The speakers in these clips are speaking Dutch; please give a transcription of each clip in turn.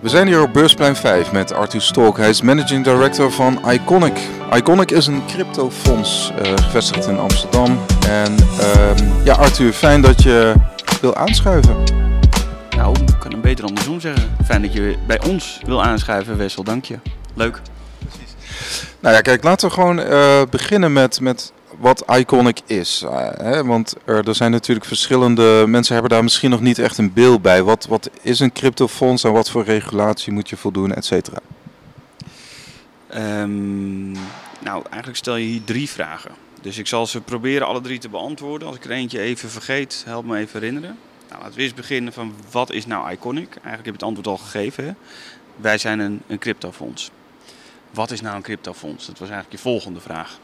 We zijn hier op Beursplein 5 met Arthur Stolk. Hij is managing director van Iconic. Iconic is een cryptofonds uh, gevestigd in Amsterdam. En uh, ja, Arthur, fijn dat je wil aanschuiven. Nou, ik kan hem beter andersom zeggen. Fijn dat je bij ons wil aanschuiven, Wessel. Dank je. Leuk. Precies. Nou ja, kijk, laten we gewoon uh, beginnen met, met wat Iconic is. Uh, hè? Want er, er, zijn natuurlijk verschillende mensen hebben daar misschien nog niet echt een beeld bij. Wat, wat is een cryptofonds en wat voor regulatie moet je voldoen, et cetera? Um, nou, eigenlijk stel je hier drie vragen. Dus ik zal ze proberen alle drie te beantwoorden. Als ik er eentje even vergeet, help me even herinneren. Nou, laten we eerst beginnen van wat is nou Iconic? Eigenlijk heb je het antwoord al gegeven. Hè? Wij zijn een, een cryptofonds. Wat is nou een cryptofonds? Dat was eigenlijk je volgende vraag.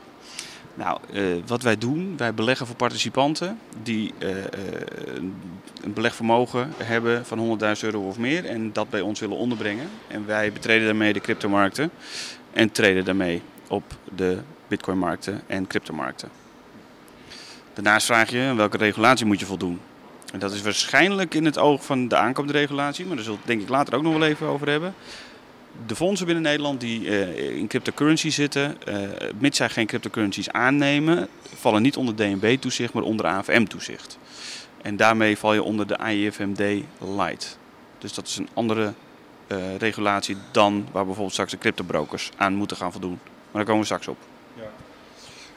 Nou, uh, wat wij doen, wij beleggen voor participanten die uh, een belegvermogen hebben van 100.000 euro of meer en dat bij ons willen onderbrengen. En wij betreden daarmee de cryptomarkten en treden daarmee op de bitcoinmarkten en cryptomarkten. Daarnaast vraag je welke regulatie moet je voldoen. En dat is waarschijnlijk in het oog van de aankomende regulatie, maar daar zullen we het denk ik later ook nog wel even over hebben de fondsen binnen Nederland die uh, in cryptocurrency zitten, uh, mits zij geen cryptocurrencies aannemen, vallen niet onder DNB-toezicht, maar onder AFM-toezicht. En daarmee val je onder de AIFMD Light. Dus dat is een andere uh, regulatie dan waar bijvoorbeeld straks de cryptobrokers aan moeten gaan voldoen. Maar daar komen we straks op.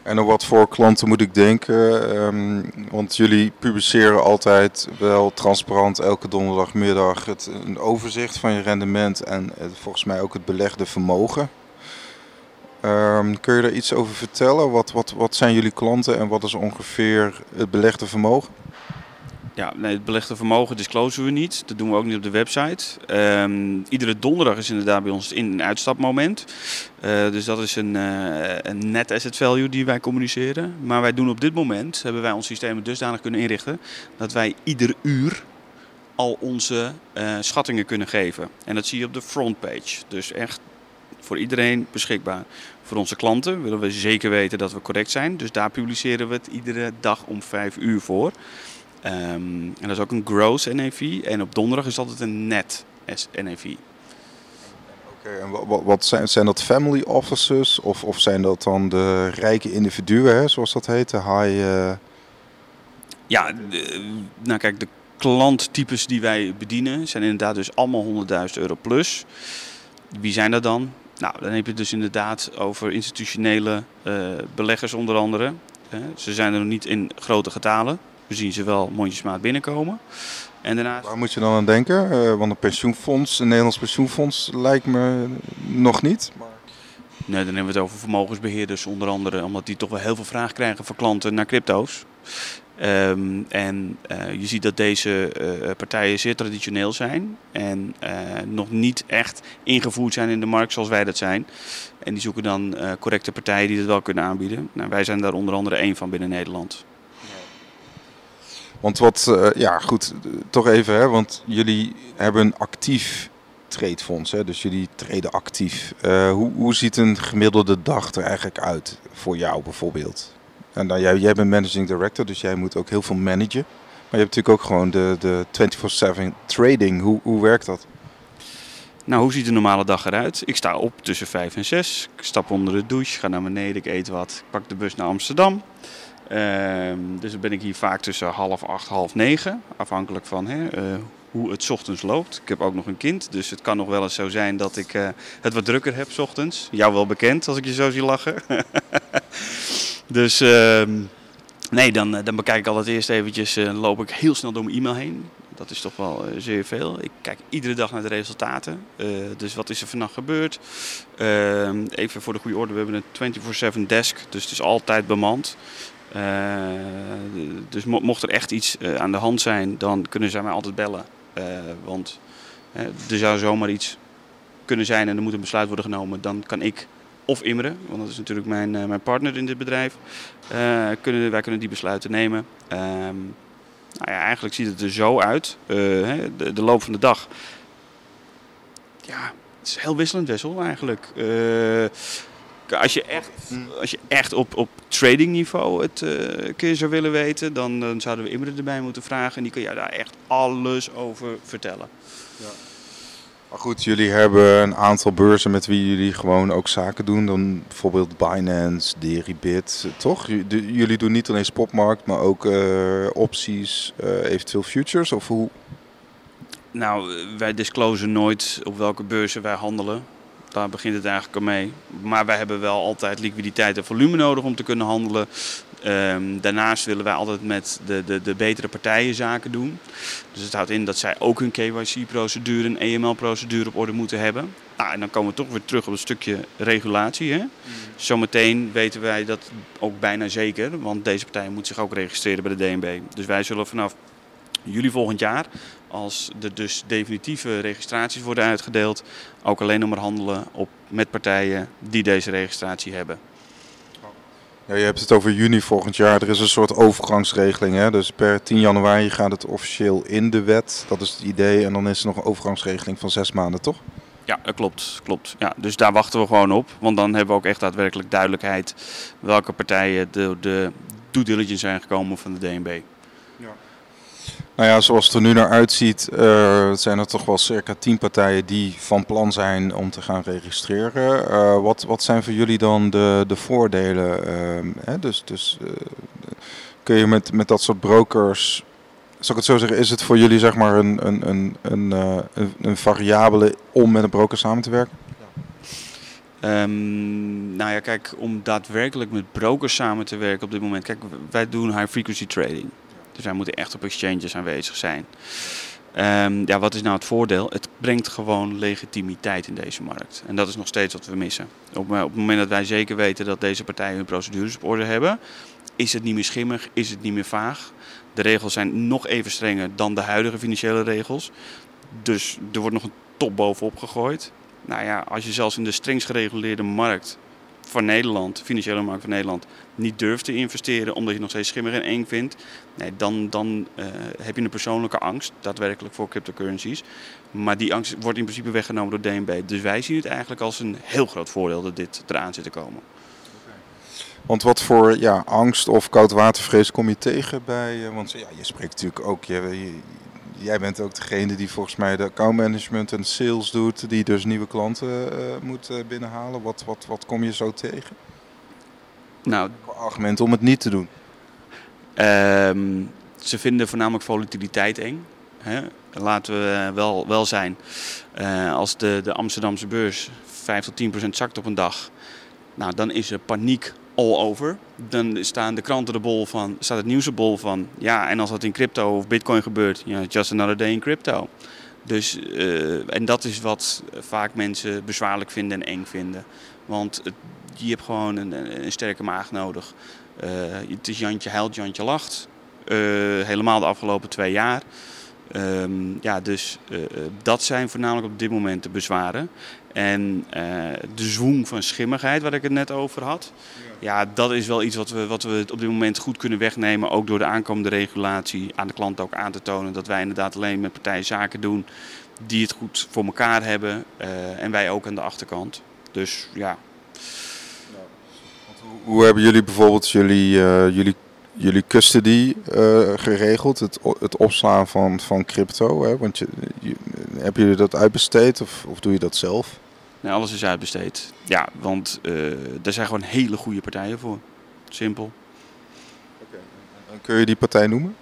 En op wat voor klanten moet ik denken? Um, want jullie publiceren altijd wel transparant elke donderdagmiddag het, een overzicht van je rendement en het, volgens mij ook het belegde vermogen. Um, kun je daar iets over vertellen? Wat, wat, wat zijn jullie klanten en wat is ongeveer het belegde vermogen? Ja, nee, het belegde vermogen disclosen we niet. Dat doen we ook niet op de website. Um, iedere donderdag is inderdaad bij ons in- en uitstapmoment. Uh, dus dat is een, uh, een net asset value die wij communiceren. Maar wij doen op dit moment, hebben wij ons systeem dusdanig kunnen inrichten, dat wij ieder uur al onze uh, schattingen kunnen geven. En dat zie je op de frontpage. Dus echt voor iedereen beschikbaar. Voor onze klanten willen we zeker weten dat we correct zijn. Dus daar publiceren we het iedere dag om vijf uur voor. Um, en dat is ook een gross NAV. En op donderdag is altijd een net NAV. Oké, okay, en wat, wat, zijn, zijn dat family officers of, of zijn dat dan de rijke individuen, hè, zoals dat heet, de high... Uh... Ja, de, nou kijk, de klanttypes die wij bedienen zijn inderdaad dus allemaal 100.000 euro plus. Wie zijn dat dan? Nou, dan heb je het dus inderdaad over institutionele uh, beleggers onder andere. Ze zijn er nog niet in grote getalen. We zien ze wel mondjesmaat binnenkomen. En daarnaast... Waar moet je dan aan denken? Uh, want een pensioenfonds, een Nederlands pensioenfonds lijkt me nog niet. Maar... Nee, dan hebben we het over vermogensbeheerders onder andere. Omdat die toch wel heel veel vraag krijgen van klanten naar crypto's. Um, en uh, je ziet dat deze uh, partijen zeer traditioneel zijn en uh, nog niet echt ingevoerd zijn in de markt zoals wij dat zijn. En die zoeken dan correcte partijen die dat wel kunnen aanbieden. Nou, wij zijn daar onder andere één van binnen Nederland. Want wat, uh, ja goed, toch even, hè, want jullie hebben een actief tradefonds, hè, dus jullie treden actief. Uh, hoe, hoe ziet een gemiddelde dag er eigenlijk uit voor jou bijvoorbeeld? En dan, jij, jij bent managing director, dus jij moet ook heel veel managen. Maar je hebt natuurlijk ook gewoon de, de 24-7 trading. Hoe, hoe werkt dat? Nou, hoe ziet een normale dag eruit? Ik sta op tussen 5 en 6. Ik stap onder de douche, ga naar beneden, ik eet wat. Ik pak de bus naar Amsterdam. Uh, dus dan ben ik hier vaak tussen half acht, half negen. Afhankelijk van hè, uh, hoe het ochtends loopt. Ik heb ook nog een kind, dus het kan nog wel eens zo zijn dat ik uh, het wat drukker heb ochtends. Jou wel bekend als ik je zo zie lachen. dus uh, nee, dan, dan bekijk ik altijd eerst eventjes, loop ik heel snel door mijn e-mail heen. Dat is toch wel zeer veel. Ik kijk iedere dag naar de resultaten. Dus wat is er vannacht gebeurd? Uh, even voor de goede orde, we hebben een 24-7 desk, dus het is altijd bemand. Uh, dus mo mocht er echt iets uh, aan de hand zijn, dan kunnen zij mij altijd bellen. Uh, want er zou zomaar iets kunnen zijn en er moet een besluit worden genomen. Dan kan ik of Imre, want dat is natuurlijk mijn, mijn partner in dit bedrijf, kunnen, wij kunnen die besluiten nemen. Um, nou ja, eigenlijk ziet het er zo uit, de, de, loop van de dag. Ja, het is heel wisselend wissel eigenlijk als je echt, als je echt op, op tradingniveau het uh, een keer zou willen weten, dan, dan zouden we Imre erbij moeten vragen. En die kan jou daar echt alles over vertellen. Ja. Maar goed, jullie hebben een aantal beurzen met wie jullie gewoon ook zaken doen. Dan bijvoorbeeld Binance, Deribit, toch? Jullie doen niet alleen spotmarkt, maar ook uh, opties, uh, eventueel futures of hoe? Nou, wij disclosen nooit op welke beurzen wij handelen. Daar begint het eigenlijk al mee. Maar wij hebben wel altijd liquiditeit en volume nodig om te kunnen handelen. Um, daarnaast willen wij altijd met de, de, de betere partijen zaken doen. Dus het houdt in dat zij ook hun KYC-procedure en EML-procedure op orde moeten hebben. Nou, en dan komen we toch weer terug op het stukje regulatie. Hè? Mm. Zometeen weten wij dat ook bijna zeker, want deze partij moet zich ook registreren bij de DNB. Dus wij zullen vanaf juli volgend jaar, als er dus definitieve registraties worden uitgedeeld, ook alleen nog maar handelen op, met partijen die deze registratie hebben. Ja, je hebt het over juni volgend jaar. Er is een soort overgangsregeling. Hè? Dus per 10 januari gaat het officieel in de wet. Dat is het idee. En dan is er nog een overgangsregeling van zes maanden, toch? Ja, dat klopt. klopt. Ja, dus daar wachten we gewoon op. Want dan hebben we ook echt daadwerkelijk duidelijkheid welke partijen de, de due diligence zijn gekomen van de DNB. Nou ja, zoals het er nu naar uitziet, uh, zijn er toch wel circa tien partijen die van plan zijn om te gaan registreren. Uh, wat, wat zijn voor jullie dan de, de voordelen? Uh, hè? Dus, dus kun je met, met dat soort brokers, zal ik het zo zeggen, is het voor jullie zeg maar een, een, een, een, een, variabele om met een broker samen te werken? Um, nou ja, kijk, om daadwerkelijk met brokers samen te werken op dit moment. Kijk, wij doen high frequency trading. Dus moeten echt op exchanges aanwezig zijn. Um, ja, wat is nou het voordeel? Het brengt gewoon legitimiteit in deze markt. En dat is nog steeds wat we missen. Op, op het moment dat wij zeker weten dat deze partijen hun procedures op orde hebben, is het niet meer schimmig, is het niet meer vaag. De regels zijn nog even strenger dan de huidige financiële regels. Dus er wordt nog een top bovenop gegooid. Nou ja, als je zelfs in de strengst gereguleerde markt van Nederland, financiële markt van Nederland, niet durft te investeren omdat je nog steeds schimmig en eng vindt, nee, dan, dan uh, heb je een persoonlijke angst, daadwerkelijk voor cryptocurrencies. Maar die angst wordt in principe weggenomen door DNB. Dus wij zien het eigenlijk als een heel groot voordeel dat dit eraan zit te komen. Want wat voor ja, angst of koudwatervrees kom je tegen bij? Uh, want ja, je spreekt natuurlijk ook, je, je, jij bent ook degene die volgens mij de accountmanagement en sales doet, die dus nieuwe klanten uh, moet uh, binnenhalen. Wat, wat, wat kom je zo tegen? Nou, argument om het niet te doen. Um, ze vinden voornamelijk volatiliteit eng. Hè? Laten we eh, wel, wel zijn. Uh, als de, de Amsterdamse beurs 5 tot 10 procent zakt op een dag, nou, dan is er paniek all over. Dan staan de kranten de bol van, staat het nieuws bol van. Ja, en als dat in crypto of bitcoin gebeurt, ja, just another day in crypto. Dus, uh, en dat is wat vaak mensen bezwaarlijk vinden en eng vinden. Want je hebt gewoon een, een sterke maag nodig. Uh, het is Jantje huilt, Jantje lacht. Uh, helemaal de afgelopen twee jaar. Um, ja, dus dat zijn voornamelijk op dit moment de bezwaren. En de zwoeng van schimmigheid, waar ik het net over had. Dat is wel iets wat we, wat we op dit moment goed kunnen wegnemen. Ook door de aankomende regulatie aan de klant ook aan te tonen. Dat wij inderdaad alleen met partijen zaken doen die het goed voor elkaar hebben. en wij ook aan de achterkant. Dus ja, hoe hebben jullie bijvoorbeeld jullie, uh, jullie, jullie custody uh, geregeld? Het, het opslaan van, van crypto? Hè? Want je, je, hebben jullie dat uitbesteed of, of doe je dat zelf? Nee, alles is uitbesteed. Ja, want uh, daar zijn gewoon hele goede partijen voor. Simpel. Okay. Kun je die partij noemen?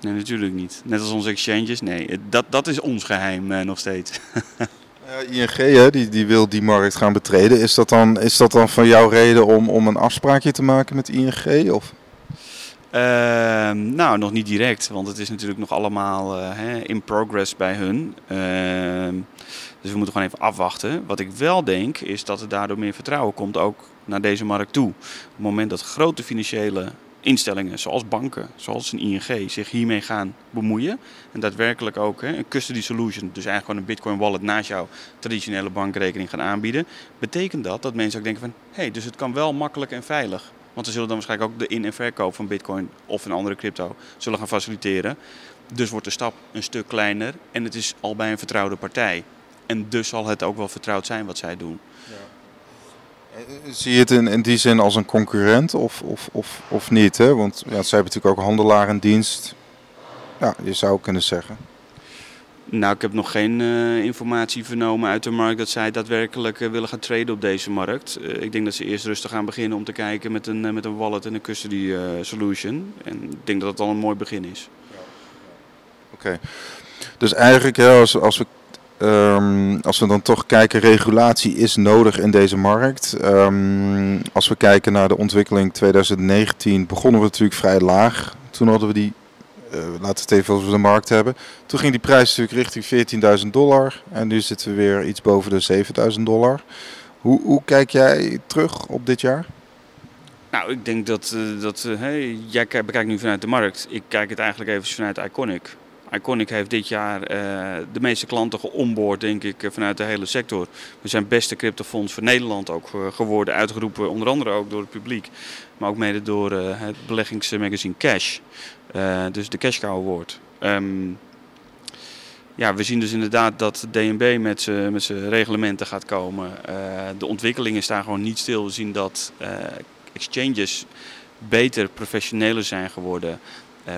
Nee, natuurlijk niet. Net als onze exchanges. Nee, dat, dat is ons geheim nog steeds. Uh, ING hè, die, die wil die markt gaan betreden. Is dat dan, is dat dan van jouw reden om, om een afspraakje te maken met ING? Of? Uh, nou, nog niet direct, want het is natuurlijk nog allemaal uh, in progress bij hun. Ehm, dus we moeten gewoon even afwachten. Wat ik wel denk, is dat er daardoor meer vertrouwen komt ook naar deze markt toe. Op het moment dat grote financiële instellingen zoals banken, zoals een ING, zich hiermee gaan bemoeien. En daadwerkelijk ook hè, een custody solution, dus eigenlijk gewoon een bitcoin wallet naast jouw traditionele bankrekening gaan aanbieden. Betekent dat dat mensen ook denken van, hé, hey, dus het kan wel makkelijk en veilig. Want ze zullen dan waarschijnlijk ook de in- en verkoop van bitcoin of een andere crypto zullen gaan faciliteren. Dus wordt de stap een stuk kleiner en het is al bij een vertrouwde partij. En dus zal het ook wel vertrouwd zijn wat zij doen. Ja. Zie je het in, in die zin als een concurrent of, of, of, of niet? Hè? Want ja, zij hebben natuurlijk ook handelaar in dienst. Ja, je zou kunnen zeggen. Nou, ik heb nog geen uh, informatie vernomen uit de markt dat zij daadwerkelijk uh, willen gaan traden op deze markt. Uh, ik denk dat ze eerst rustig gaan beginnen om te kijken met een, met een wallet en een custody solution. En ik denk dat het al een mooi begin is. Oké, okay. dus eigenlijk ja, als, als, we, um, als we dan toch kijken, regulatie is nodig in deze markt. Um, als we kijken naar de ontwikkeling 2019 begonnen we natuurlijk vrij laag. Toen hadden we die uh, laten we het even de markt hebben. Toen ging die prijs natuurlijk richting 14.000 dollar. En nu zitten we weer iets boven de 7.000 dollar. Hoe, hoe kijk jij terug op dit jaar? Nou, ik denk dat, uh, dat hey, jij bekijkt nu vanuit de markt. Ik kijk het eigenlijk even vanuit Iconic. Iconic heeft dit jaar uh, de meeste klanten geonboard, denk ik, vanuit de hele sector. We zijn beste cryptofonds voor Nederland ook geworden, uitgeroepen onder andere ook door het publiek. Maar ook mede door het beleggingsmagazine Cash. Dus de Cash Cow Award. Um, ja, we zien dus inderdaad dat DNB met zijn reglementen gaat komen. De ontwikkelingen staan gewoon niet stil. We zien dat exchanges beter, professioneler zijn geworden.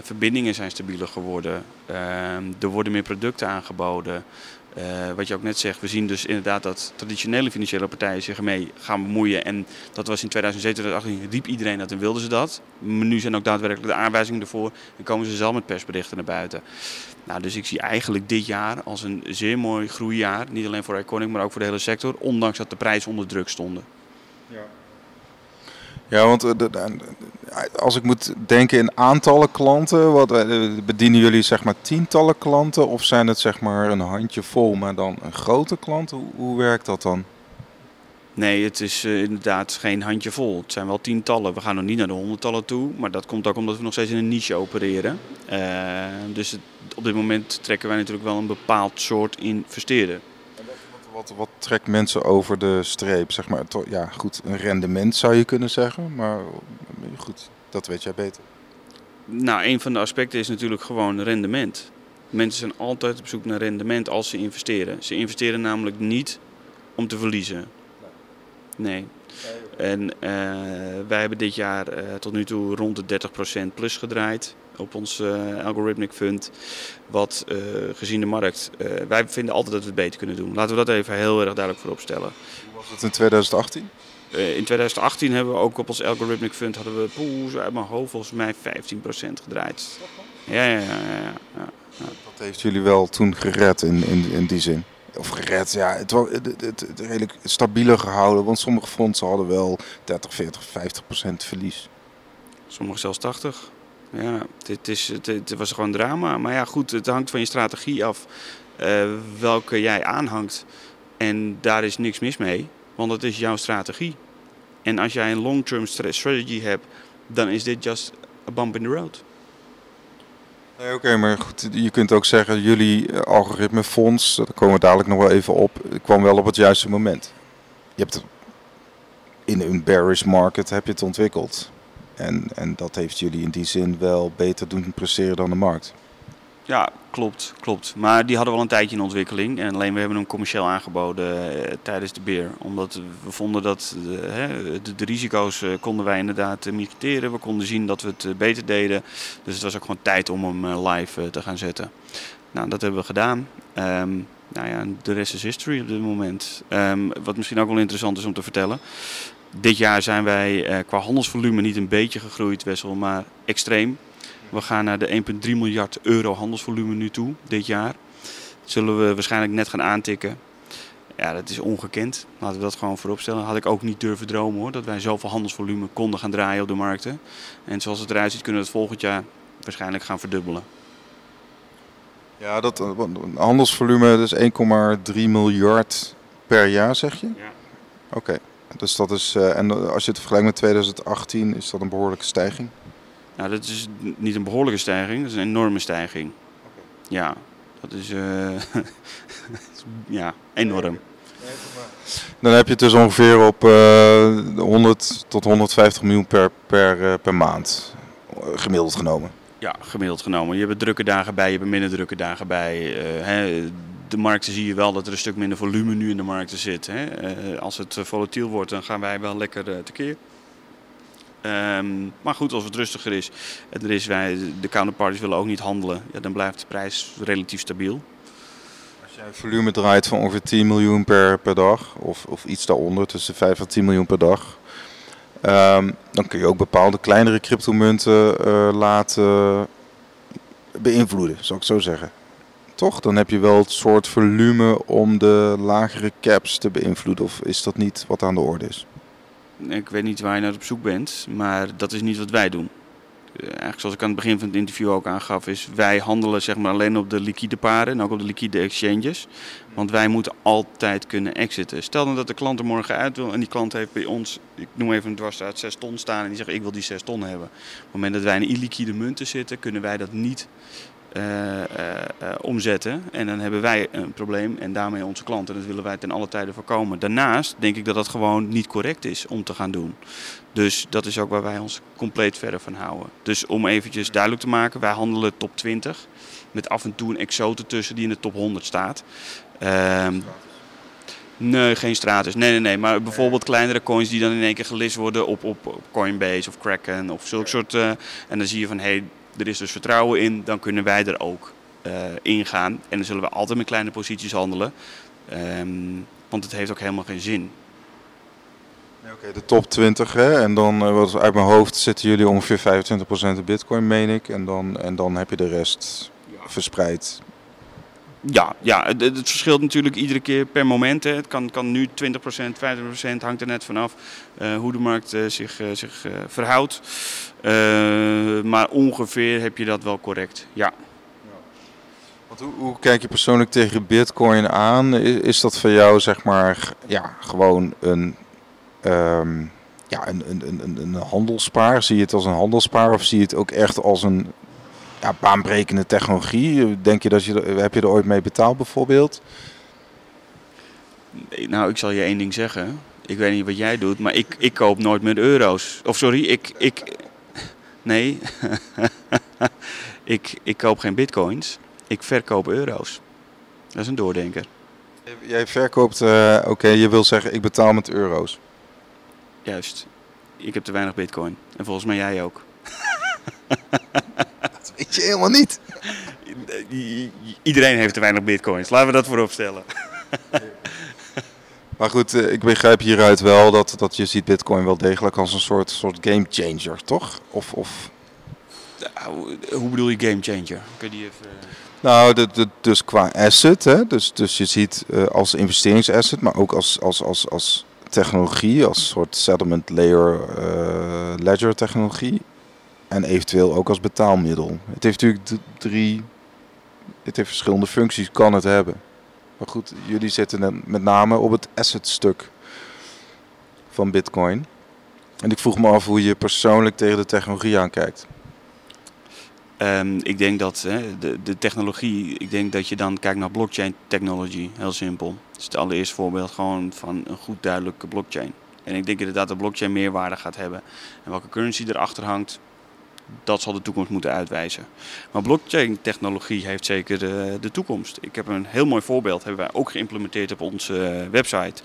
Verbindingen zijn stabieler geworden. Ehm, er worden meer producten aangeboden. Uh, wat je ook net zegt, we zien dus inderdaad dat traditionele financiële partijen zich ermee gaan bemoeien. En dat was in 2007, 2018, riep iedereen dat en wilden ze dat. Maar nu zijn ook daadwerkelijk de aanwijzingen ervoor en komen ze zelf met persberichten naar buiten. Nou, dus ik zie eigenlijk dit jaar als een zeer mooi groeijaar. Niet alleen voor Iconic, maar ook voor de hele sector. Ondanks dat de prijzen onder druk stonden. Ja. Want eh, als ik moet denken in aantallen klanten, wat, eh, bedienen jullie zeg maar tientallen klanten of zijn het zeg maar een handje vol, maar dan een grote klant? Hoe, hoe werkt dat dan? Nee, het is uh, inderdaad geen handje vol. Het zijn wel tientallen. We gaan nog niet naar de honderdtallen toe, maar dat komt ook omdat we nog steeds in een niche opereren. Dus op dit moment trekken wij natuurlijk wel een bepaald soort investeerder wat, wat trekt mensen over de streep? Zeg maar, ja, goed, een rendement zou je kunnen zeggen, maar goed, dat weet jij beter. Nou, een van de aspecten is natuurlijk gewoon rendement. Mensen zijn altijd op zoek naar rendement als ze investeren. Ze investeren namelijk niet om te verliezen. Nee. En uh, wij hebben dit jaar uh, tot nu toe rond de 30% plus gedraaid op ons uh, algorithmic fund. Wat gezien de markt, wij vinden altijd dat we het beter kunnen doen. Laten we dat even heel erg duidelijk voorop stellen. Hoe was het in 2018? in 2018 hebben we ook op ons algorithmic fund hadden we poeh, uit mijn hoofd volgens mij 15% gedraaid. Ja, ja, ja, ja, ja, Dat heeft jullie wel toen gered in, in, in die zin? Of gered, ja, het was het, het, redelijk stabieler gehouden. Want sommige fondsen hadden wel 30, 40, 50% verlies. Sommige zelfs 80. Ja, het, is, het, was gewoon drama. Maar ja, goed, het hangt van je strategie af uh, welke jij aanhangt. En daar is niks mis mee, want het is jouw strategie. En als jij een long-term strategy hebt, dan is dit just a bump in the road. Nee, Oké, maar goed, je kunt ook zeggen, jullie uh, algoritmefonds, daar komen we dadelijk nog wel even op, kwam wel op het juiste moment. Je hebt in een bearish market heb je het ontwikkeld. En, en dat heeft jullie in die zin wel beter doen presteren dan de markt. Ja, klopt, klopt. Maar die hadden wel een tijdje in ontwikkeling. En alleen we hebben hem commercieel aangeboden eh, tijdens de beer. Omdat we vonden dat de, de, de risico's eh, konden wij inderdaad mitigeren. We konden zien dat we het beter deden. Dus het was ook gewoon tijd om hem live te gaan zetten. Nou, dat hebben we gedaan. Um, nou ja, de rest is history op dit moment. Um, wat misschien ook wel interessant is om te vertellen. Dit jaar zijn wij eh, qua handelsvolume niet een beetje gegroeid, Wessel, maar extreem. We gaan naar de 1,3 miljard euro handelsvolume nu toe, dit jaar. Dat zullen we waarschijnlijk net gaan aantikken. Ja, dat is ongekend. Laten we dat gewoon voorop stellen. Had ik ook niet durven dromen hoor, dat wij zoveel handelsvolume konden gaan draaien op de markten. En zoals het eruit ziet kunnen we het volgend jaar waarschijnlijk gaan verdubbelen. Ja, dat eh, handelsvolume is 1,3 miljard per jaar, zeg je? Ja. Oké. Dus dat is, uh, en als je het vergelijkt met 2018, is dat een behoorlijke stijging? Nou, dat is niet een behoorlijke stijging, dat is een enorme stijging. Okay. Ja, dat is uh, ja, enorm. Dan heb je het dus ongeveer op uh, 100 tot 150 miljoen per, per, per maand, gemiddeld genomen. Ja, gemiddeld genomen. Je hebt drukke dagen bij, je hebt minder drukke dagen bij. Hè, de markten zie je wel dat er een stuk minder volume nu in de markten zit. Hè. Uh, als het eh, volatiel wordt, dan gaan wij wel lekker uh, tekeer. Um, maar goed, als het rustiger is en er is wij, de counterparties willen ook niet handelen, ja, dan blijft de prijs relatief stabiel. jij een volume draait van ongeveer 10 miljoen per, per dag, of, of iets daaronder, tussen 5 en 10 miljoen per dag, ehm, dan kun je ook bepaalde kleinere cryptomunten uh, laten beïnvloeden, zou ik zo zeggen. Toch? Dan heb je wel het soort volume om de lagere caps te beïnvloeden, of is dat niet wat aan de orde is? Ik weet niet waar je naar op zoek bent, maar dat is niet wat wij doen. Eh, eigenlijk zoals ik aan het begin van het interview ook aangaf, is wij handelen zeg maar alleen op de liquide paren en ook op de liquide exchanges. Want wij moeten altijd kunnen exiten. Stel dan dat de klant er morgen uit wil en die klant heeft bij ons, ik noem even een dwarsstraat, 6 ton staan en die zegt ik wil die 6 ton hebben. Op het moment dat wij in illiquide munten zitten, kunnen wij dat niet omzetten. En dan hebben wij een probleem en daarmee onze klanten. Dat willen wij ten alle tijde voorkomen. Daarnaast denk ik dat dat gewoon niet correct is om te gaan doen. Dus dat is ook waar wij ons compleet verder van houden. Dus om eventjes duidelijk te maken, wij handelen top 20. Met af en toe een exote tussen die in de top 100 staat. Um, Nee, geen stratus. Nee, nee, nee. Maar bijvoorbeeld kleinere coins die dan in één keer gelist worden op, op, op Coinbase of Kraken of zulke soort. Uh, en dan zie je van hé, hey, er is dus vertrouwen in, dan kunnen wij er ook uh, in gaan. En dan zullen we altijd met kleine posities handelen. Um, want het heeft ook helemaal geen zin. Oké, okay, de top 20 hè? en dan uh, uit mijn hoofd zitten jullie ongeveer 25% de bitcoin, meen ik. En dan, en dan heb je de rest verspreid. Ja, ja het, het, verschilt natuurlijk iedere keer per moment. Hè. Het kan, kan nu 20%, 50%, hangt er net vanaf uh, hoe de markt uh, zich, uh, zich verhoudt. maar ongeveer heb je dat wel correct, ja. Want hoe, kijk je persoonlijk tegen bitcoin aan? Is, is dat voor jou zeg maar ja, gewoon een, um, ja, een, een, een, een handelspaar? Zie je het als een handelspaar of zie je het ook echt als een ja, baanbrekende technologie? Denk je dat je, heb je er ooit mee betaald bijvoorbeeld? Nou, ik zal je één ding zeggen. Ik weet niet wat jij doet, maar ik, ik koop nooit met euro's. Of sorry, ik. ik nee. ik, ik koop geen bitcoins. Ik verkoop euro's. Dat is een doordenker. Jij verkoopt, uh, oké, je wil zeggen ik betaal met euro's. Juist. Ik heb te weinig bitcoin. En volgens mij jij ook. weet je helemaal niet. Iedereen heeft te weinig bitcoins. Laten we dat voorop stellen. Maar goed, eh, ik begrijp hieruit wel dat, dat je ziet bitcoin wel degelijk als een soort, soort game changer, toch? Of, of... Hoe bedoel je game changer? Kun je die even... Nou, de, de, dus qua asset, hè? Dus, dus je ziet uh, als investeringsasset, maar ook als, als, als, als technologie, als soort settlement layer uh, ledger technologie, en eventueel ook als betaalmiddel. Het heeft natuurlijk drie. Het heeft verschillende functies, kan het hebben. Maar goed, jullie zitten met name op het asset stuk van Bitcoin. En ik vroeg me af hoe je persoonlijk tegen de technologie aankijkt. Um, ik denk dat hè, de, de technologie, ik denk dat je dan kijkt naar blockchain technology, heel simpel. Dat is het allereerste voorbeeld gewoon van een goed duidelijke blockchain. En ik denk inderdaad dat de blockchain meerwaarde gaat hebben. En welke currency erachter hangt, dat zal de toekomst moeten uitwijzen. Maar blockchain-technologie heeft zeker de, de, toekomst. Ik heb een heel mooi voorbeeld, hebben wij ook geïmplementeerd op onze eh, website.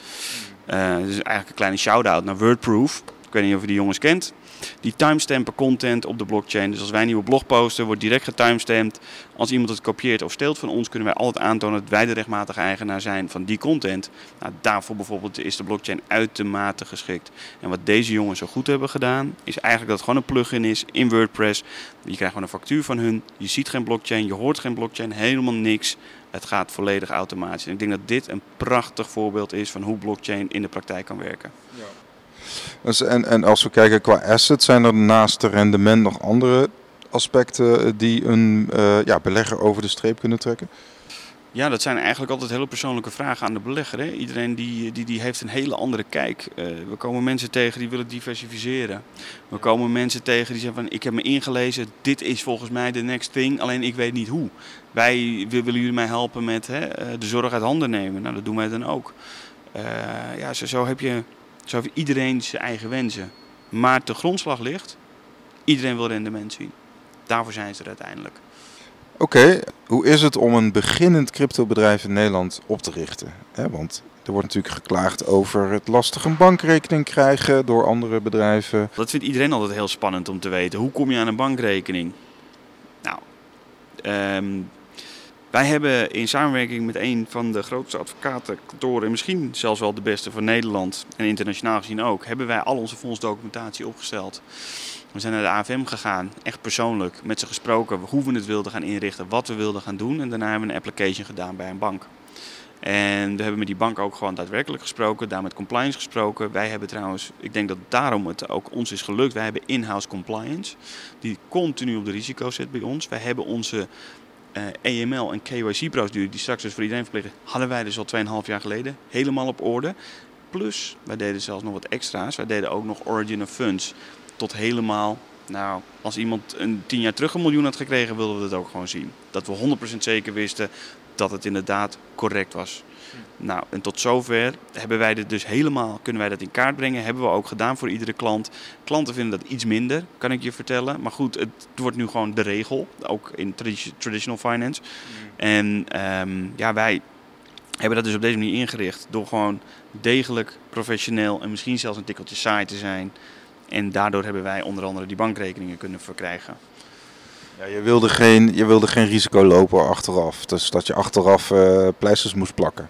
Uh, dus eigenlijk een kleine shout-out naar WordProof. Ik weet niet of je die jongens kent die timestampen content op de blockchain. Dus als wij een nieuwe blog posten, wordt direct getimestampt. Als iemand het kopieert of steelt van ons, kunnen wij altijd aantonen dat wij de rechtmatige eigenaar zijn van die content. Nou, daarvoor bijvoorbeeld is de blockchain uitermate geschikt. En wat deze jongens zo goed hebben gedaan, is eigenlijk dat het gewoon een plugin is in WordPress. Je krijgt gewoon een factuur van hun. Je ziet geen blockchain, je hoort geen blockchain, helemaal niks. Het gaat volledig automatisch. En ik denk dat dit een prachtig voorbeeld is van hoe blockchain in de praktijk kan werken. Ja. Dus en, en als we kijken qua assets, zijn er naast de rendement nog andere aspecten eh, die een uh, ja, belegger over de streep kunnen trekken? Ja, dat zijn eigenlijk altijd hele persoonlijke vragen aan de belegger. Hè? Iedereen die, die, die heeft een hele andere kijk. Uh, we komen mensen tegen die willen diversificeren. We komen mensen tegen die zeggen van ik heb me ingelezen, dit is volgens mij de next thing, alleen ik weet niet hoe. Wij willen jullie mij helpen met hè, de zorg uit handen nemen. Nou, dat doen wij dan ook. Ja, zo heb je zo heeft iedereen zijn eigen wensen. Maar de grondslag ligt, iedereen wil rendement zien. Daarvoor zijn ze er uiteindelijk. Oké, hoe is het om een beginnend cryptobedrijf in Nederland op te richten? want er wordt natuurlijk geklaagd over het lastig een bankrekening krijgen door andere bedrijven. Dat vindt iedereen altijd heel spannend om te weten. Hoe kom je aan een bankrekening? Nou, um, Wij hebben in samenwerking met een van de grootste advocatenkantoren, misschien zelfs wel de beste van Nederland en internationaal gezien ook, hebben wij al onze fondsdocumentatie opgesteld. We zijn naar de AFM gegaan, echt persoonlijk, met ze gesproken hoe we het wilden gaan inrichten, wat we wilden gaan doen. En daarna hebben we een application gedaan bij een bank. En we hebben met die bank ook gewoon daadwerkelijk gesproken, daar met compliance gesproken. Wij hebben trouwens, ik denk dat daarom het ook ons is gelukt, wij hebben in-house compliance, die continu op de risico zit bij ons. Wij hebben onze uh, eh, EML en KYC-procedure, die straks dus voor iedereen verplicht hadden wij dus al 2,5 jaar geleden helemaal op orde. Plus, wij deden zelfs nog wat extra's. Wij deden ook nog Origin of Funds tot helemaal nou, als iemand een tien jaar terug een miljoen had gekregen, wilden we dat ook gewoon zien. Dat we 100% zeker wisten dat het inderdaad correct was. Nou, en tot zover hebben wij dit dus helemaal, kunnen wij dat in kaart brengen. Hebben we ook gedaan voor iedere klant. Klanten vinden dat iets minder, kan ik je vertellen. Maar goed, het wordt nu gewoon de regel, ook in traditional finance. En ehm, ja, wij hebben dat dus op deze manier ingericht door gewoon degelijk, professioneel en misschien zelfs een tikkeltje saai te zijn. En daardoor hebben wij onder andere die bankrekeningen kunnen verkrijgen. Ja, je, wilde geen, je wilde geen risico lopen achteraf. Dus dat je achteraf uh, pleisters moest plakken.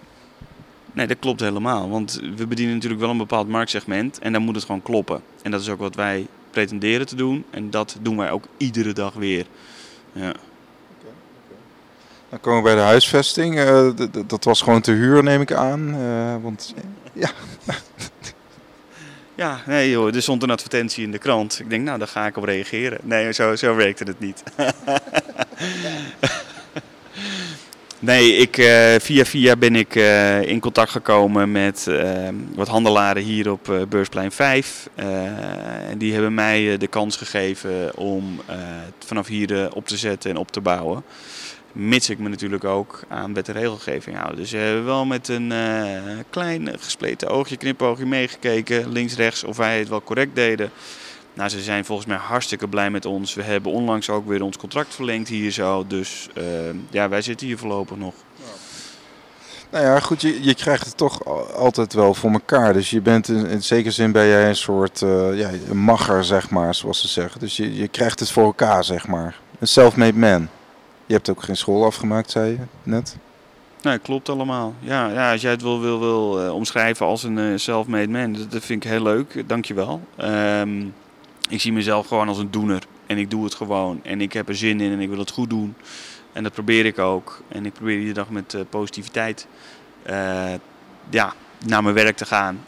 Nee, dat klopt helemaal. Want we bedienen natuurlijk wel een bepaald marktsegment. En dan moet het gewoon kloppen. En dat is ook wat wij pretenderen te doen. En dat doen wij ook iedere dag weer. Ja. Dan komen we bij de huisvesting. Uh, dat was gewoon te huur, neem ik aan. Uh, want ja, ja, nee joh, er stond een advertentie in de krant. Ik denk, nou, daar ga ik op reageren. Nee, zo, zo werkte het niet. nee, ik, uh, via via ben ik uh, in contact gekomen met uh, wat handelaren hier op Beursplein 5. en die hebben mij de kans gegeven om vanaf hier op te zetten en op te bouwen. Mits ik me natuurlijk ook aan wet en regelgeving hou. Dus we hebben wel met een uh, klein gespleten oogje, knipoogje meegekeken, links, rechts, of wij het wel correct deden. Nou, ze zijn volgens mij hartstikke blij met ons. We hebben onlangs ook weer ons contract verlengd hier zo. Dus uh, ja, wij zitten hier voorlopig nog. Nou ja, goed, je, je krijgt het toch altijd wel voor elkaar. Dus je bent in, zekere zin ben jij een soort uh, ja, een magger, zeg maar, zoals ze zeggen. Dus je, je krijgt het voor elkaar, zeg maar. Een self-made man. Je hebt ook geen school afgemaakt, zei je net. Nee, klopt allemaal. Ja, ja als jij het wil, wil, wil uh, omschrijven als een uh, self-made man, dat, vind ik heel leuk. Dankjewel. Um, ik zie mezelf gewoon als een doener. En ik doe het gewoon. En ik heb er zin in en ik wil het goed doen. En dat probeer ik ook. En ik probeer iedere dag met uh, positiviteit ja, naar mijn werk te gaan.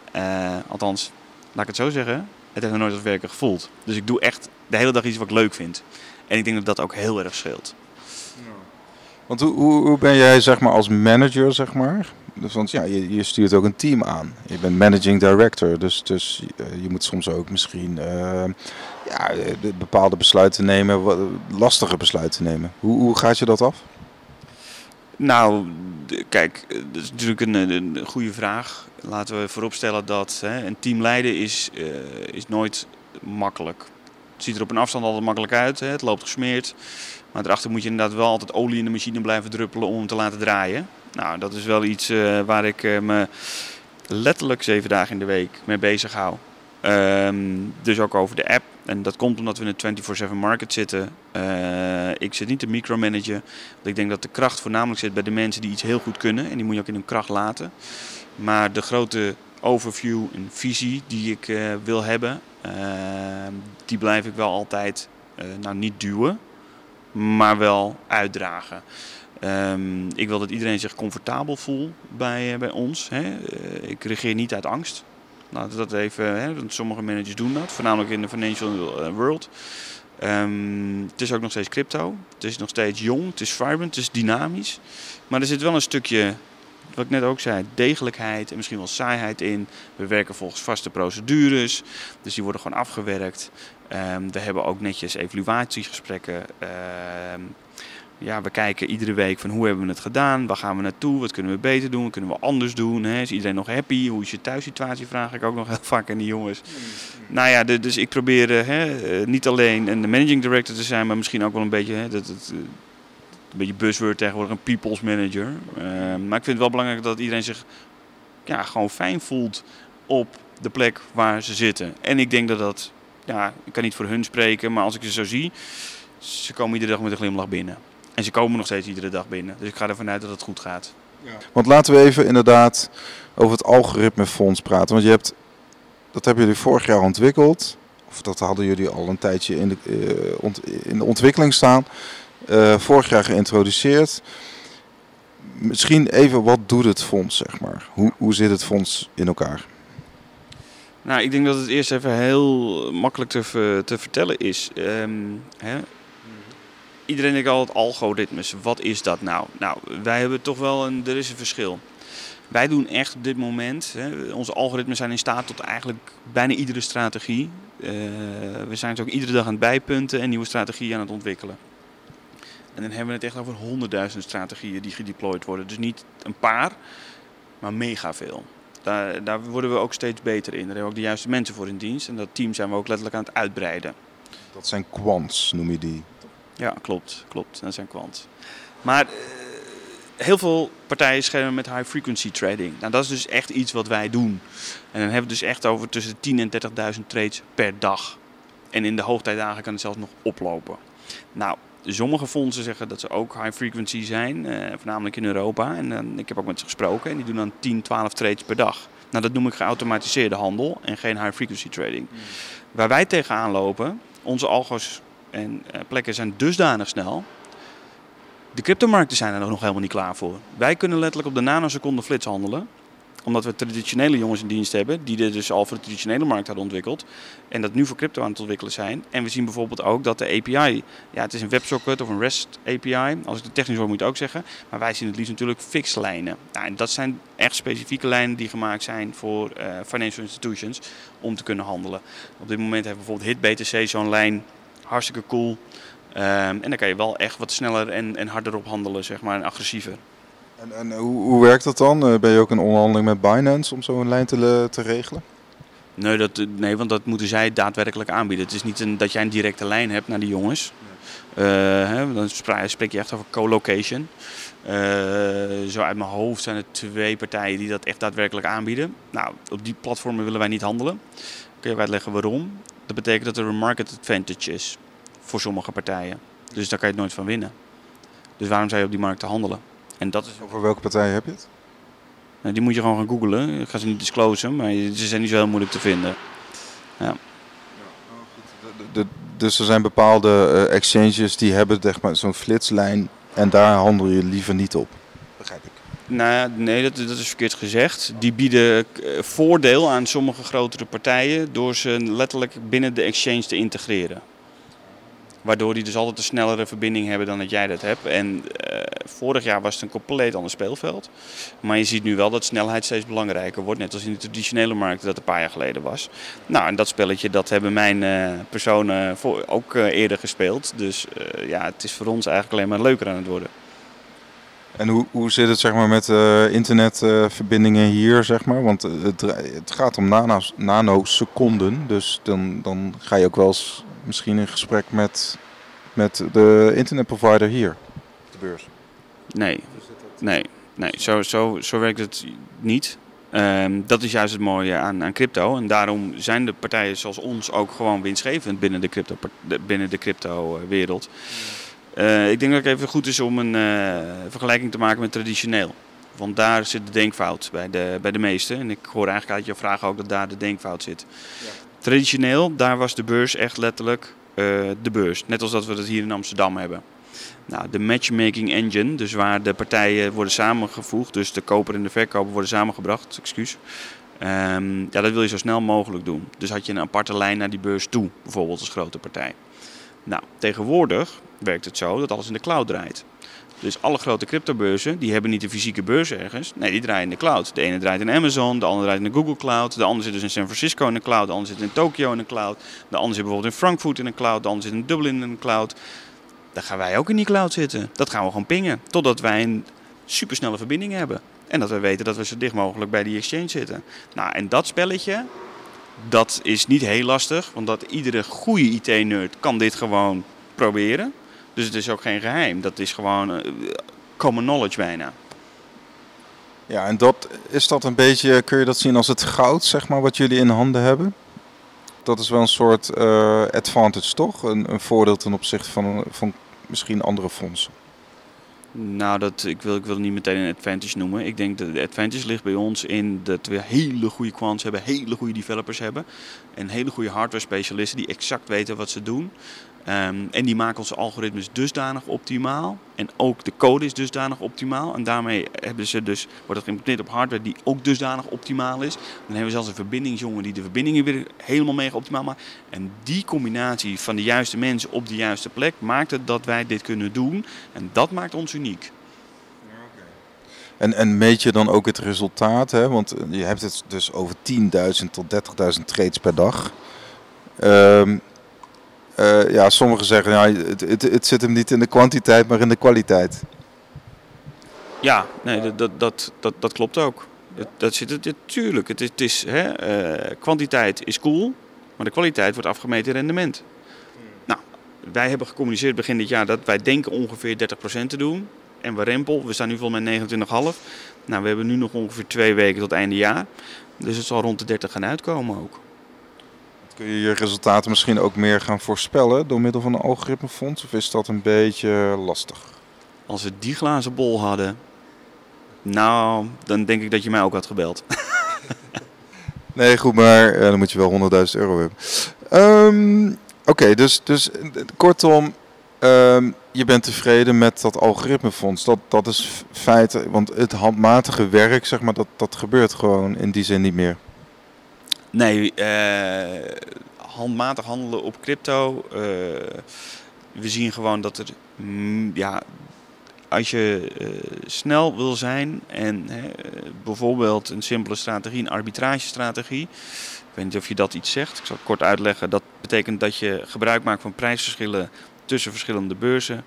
althans, laat ik het zo zeggen. Het heeft nog nooit als werken gevoeld. Dus ik doe echt de hele dag iets wat ik leuk vind. En ik denk dat dat ook heel erg scheelt. Want hoe, hoe, ben jij zeg maar als manager, zeg maar? Dus, want ja, je, je stuurt ook een team aan. Je bent managing director, dus, dus uh, je moet soms ook misschien uh, ja, bepaalde besluiten nemen, lastige besluiten nemen. Hoe, hoe gaat je dat af? Nou, kijk, dat is natuurlijk een, een goede vraag. Laten we vooropstellen dat hè, een team leiden is, is nooit makkelijk. Het ziet er op een afstand altijd makkelijk uit. Hè, het loopt gesmeerd. Maar erachter moet je inderdaad wel altijd olie in de machine blijven druppelen om hem te laten draaien. Nou, dat is wel iets uh, waar ik uh, me letterlijk zeven dagen in de week mee bezig hou. Um, dus ook over de app. En dat komt omdat we in een 24-7 market zitten. Uh, ik zit niet te micromanagen. Want ik denk dat de kracht voornamelijk zit bij de mensen die iets heel goed kunnen. En die moet je ook in hun kracht laten. Maar de grote overview en visie die ik wil hebben, ehm, die blijf ik wel altijd nou, niet duwen maar wel uitdragen. Um, ik wil dat iedereen zich comfortabel voelt bij, uh, bij ons. Hè. Uh, ik regeer niet uit angst. Laten dat even, hè, want sommige managers doen dat, voornamelijk in de financial eh, world. Um, het is ook nog steeds crypto. Het is nog steeds jong, het is vibrant, het is dynamisch. Maar er zit wel een stukje, wat ik net ook zei, degelijkheid en misschien wel saaiheid in. We werken volgens vaste procedures, dus die worden gewoon afgewerkt. Um, we hebben ook netjes evaluatiegesprekken. Um, ja, we kijken iedere week van hoe hebben we het gedaan, waar gaan we naartoe, wat kunnen we beter doen, wat kunnen we anders doen. Hè? Is iedereen nog happy? Hoe is je thuissituatie? Vraag ik ook nog heel vaak aan die jongens. Nou ja, dus ik probeer uh, hè, uh, niet alleen een managing director te zijn, maar misschien ook wel een beetje, hè, dat, dat, uh, een beetje buzzword tegenwoordig, een people's manager. Ehm, maar ik vind het wel belangrijk dat iedereen zich ja, gewoon fijn voelt op de plek waar ze zitten. En ik denk dat dat ja, ik kan niet voor hun spreken, maar als ik ze zo zie, ze komen iedere dag met een glimlach binnen. En ze komen nog steeds iedere dag binnen. Dus ik ga ervan uit dat het goed gaat. Want laten we even inderdaad over het algoritmefonds praten. Want je hebt, dat hebben jullie vorig jaar ontwikkeld. Of dat hadden jullie al een tijdje in de, ont, in de ontwikkeling staan. Uh, vorig jaar geïntroduceerd. Misschien even, wat doet het fonds, zeg maar? Hoe, hoe zit het fonds in elkaar? Nou, ik denk dat het eerst even heel makkelijk te, te vertellen is. Um, hè? Iedereen denkt altijd algoritmes. Wat is dat nou? Nou, wij hebben toch wel een, er is een verschil. Wij doen echt op dit moment, hè, onze algoritmes zijn in staat tot eigenlijk bijna iedere strategie. Uh, we zijn ze ook iedere dag aan het bijpunten en nieuwe strategieën aan het ontwikkelen. En dan hebben we het echt over honderdduizend strategieën die gedeployed worden. Dus niet een paar, maar mega veel. Daar, daar worden we ook steeds beter in. Daar hebben we ook de juiste mensen voor in dienst. En dat team zijn we ook letterlijk aan het uitbreiden. Dat zijn quants, noem je die? Ja, klopt. klopt. Dat zijn quants. Maar uh, heel veel partijen schermen met high frequency trading. Nou, dat is dus echt iets wat wij doen. En dan hebben we het dus echt over tussen 10 en 30.000 trades per dag. En in de hoogtijdagen kan het zelfs nog oplopen. Nou, sommige fondsen zeggen dat ze ook high frequency zijn, uh, voornamelijk in Europa. En uh, ik heb ook met ze gesproken en die doen dan 10, 12 trades per dag. Nou, dat noem ik geautomatiseerde handel en geen high frequency trading. Mm. Waar wij tegenaan lopen, onze algos en uh, plekken zijn dusdanig snel. De cryptomarkten zijn er nog helemaal niet klaar voor. Wij kunnen letterlijk op de nanoseconde flits handelen omdat we traditionele jongens in dienst hebben, die er dus al voor de traditionele markt hadden ontwikkeld. En dat nu voor crypto aan het ontwikkelen zijn. En we zien bijvoorbeeld ook dat de API, ja, het is een WebSocket of een REST API. Als ik het technisch hoor, moet ook zeggen. Maar wij zien het liefst natuurlijk fixed lijnen. Nou, en dat zijn echt specifieke lijnen die gemaakt zijn voor uh, financial institutions om te kunnen handelen. Op dit moment heeft bijvoorbeeld HitBTC zo'n lijn, hartstikke cool. Um, en dan kan je wel echt wat sneller en, en harder op handelen, zeg maar, en agressiever. En, en hoe, hoe, werkt dat dan? Eh, ben je ook in onderhandeling met Binance om zo'n lijn te, te regelen? Nee, dat, nee, want dat moeten zij daadwerkelijk aanbieden. Het is niet een, dat jij een directe lijn hebt naar die jongens. Uh, hè, dan spreek je echt over co-location. Uh, zo uit mijn hoofd zijn er twee partijen die dat echt daadwerkelijk aanbieden. Nou, op die platformen willen wij niet handelen. Kun je uitleggen waarom? Dat betekent dat er een market advantage is voor sommige partijen. Dus daar kan je het nooit van winnen. Dus waarom zou je op die markt te handelen? En dat is... Over welke partij heb je het? Nou, die moet je gewoon gaan googlen. Ik ga ze niet disclosen, maar ze zijn niet zo heel moeilijk te vinden. Ja. dus er zijn bepaalde uh, exchanges die hebben zeg maar, zo'n flitslijn en daar handel je liever niet op. Begrijp ik. Nou, nee, dat, dat is verkeerd gezegd. Die bieden uh, voordeel aan sommige grotere partijen door ze letterlijk binnen de exchange te integreren. Waardoor die dus altijd een snellere verbinding hebben dan dat jij dat hebt. En uh, vorig jaar was het een compleet ander speelveld. Maar je ziet nu wel dat snelheid steeds belangrijker wordt. Net als in de traditionele markt dat een paar jaar geleden was. Nou, en dat spelletje dat hebben mijn uh, personen voor, ook uh, eerder gespeeld. Dus ja, het is voor ons eigenlijk alleen maar leuker aan het worden. En hoe, hoe zit het zeg maar, met internetverbindingen hier? Zeg maar? Want het, het gaat om nanoseconden. Dus dan, dan ga je ook wel eens misschien in gesprek met, met de internetprovider hier de beurs? Nee, nee, nee. Zo, zo, zo werkt het niet. Um, dat is juist het mooie aan, aan crypto. En daarom zijn de partijen zoals ons ook gewoon winstgevend binnen de crypto, binnen de crypto wereld. Uh, ik denk dat het even goed is om een uh, vergelijking te maken met traditioneel. Want daar zit de denkfout bij de, bij de meesten. En ik hoor eigenlijk uit jouw vraag ook dat daar de denkfout zit. Ja. Traditioneel, daar was de beurs echt letterlijk uh, de beurs. Net als dat we dat hier in Amsterdam hebben. Nou, de matchmaking engine, dus waar de partijen worden samengevoegd, dus de koper en de verkoper worden samengebracht, excuus. Um, ja, dat wil je zo snel mogelijk doen. Dus had je een aparte lijn naar die beurs toe, bijvoorbeeld als grote partij. Nou, tegenwoordig werkt het zo dat alles in de cloud draait. Dus alle grote cryptobeurzen, die hebben niet een fysieke beurs ergens. Nee, die draaien in de cloud. De ene draait in Amazon, de andere draait in de Google Cloud. De andere zit dus in San Francisco in de cloud, de andere zit in Tokio in de cloud. De andere zit bijvoorbeeld in Frankfurt in de cloud, de andere zit in Dublin in de cloud. Daar gaan wij ook in die cloud zitten. Dat gaan we gewoon pingen, totdat wij een supersnelle verbinding hebben. En dat we weten dat we zo dicht mogelijk bij die exchange zitten. Nou, en dat spelletje, dat is niet heel lastig. Want dat iedere goede IT-nerd kan dit gewoon proberen. Dus het is ook geen geheim. Dat is gewoon uh, common knowledge bijna. Ja, en dat, is dat een beetje, kun je dat zien als het goud, zeg maar, wat jullie in handen hebben? Dat is wel een soort uh, advantage, toch? Een, een, voordeel ten opzichte van, van misschien andere fondsen. Nou, dat, ik, wil, ik wil niet meteen een advantage noemen. Ik denk dat de advantage ligt bij ons in dat we hele goede quants hebben, hele goede developers hebben. En hele goede hardware specialisten die exact weten wat ze doen. Ehm, en die maken onze algoritmes dusdanig optimaal. En ook de code is dusdanig optimaal. En daarmee hebben ze dus, wordt het geïmplementeerd op hardware die ook dusdanig optimaal is. Dan hebben we zelfs een verbindingsjongen die de verbindingen weer helemaal mega optimaal maakt. En die combinatie van de juiste mensen op de juiste plek maakt het dat wij dit kunnen doen. En dat maakt ons uniek. En, en meet je dan ook het resultaat? Hè? Want je hebt het dus over 10.000 tot 30.000 trades per dag. Um, uh, ja, sommigen zeggen ja, het, het, het, zit hem niet in de kwantiteit, maar in de kwaliteit. Ja, nee, dat, dat, dat, dat, klopt ook. Dat, zit het natuurlijk. Het het is hè, uh, kwantiteit is cool, maar de kwaliteit wordt afgemeten rendement. Nou, wij hebben gecommuniceerd begin dit jaar dat wij denken ongeveer 30% te doen. En we rempel, we staan nu vol met 29,5. Nou, we hebben nu nog ongeveer twee weken tot einde jaar. Dus het zal rond de 30 gaan uitkomen ook. Kun je je resultaten misschien ook meer gaan voorspellen door middel van een algoritmefonds? Of is dat een beetje lastig? Als we die glazen bol hadden, nou, dan denk ik dat je mij ook had gebeld. nee, goed, maar ja, dan moet je wel 100.000 euro hebben. Um, Oké, dus, dus kortom, um, je bent tevreden met dat algoritmefonds. Dat, dat is feit, want het handmatige werk, zeg maar, dat, dat gebeurt gewoon in die zin niet meer. Nee, uh, handmatig handelen op crypto. Uh, we zien gewoon dat er, mm, ja, als je uh, snel wil zijn en bijvoorbeeld een simpele strategie, een arbitragestrategie. Ik weet niet of je dat iets zegt. Ik zal kort uitleggen. Dat betekent dat je gebruik maakt van prijsverschillen tussen verschillende beurzen.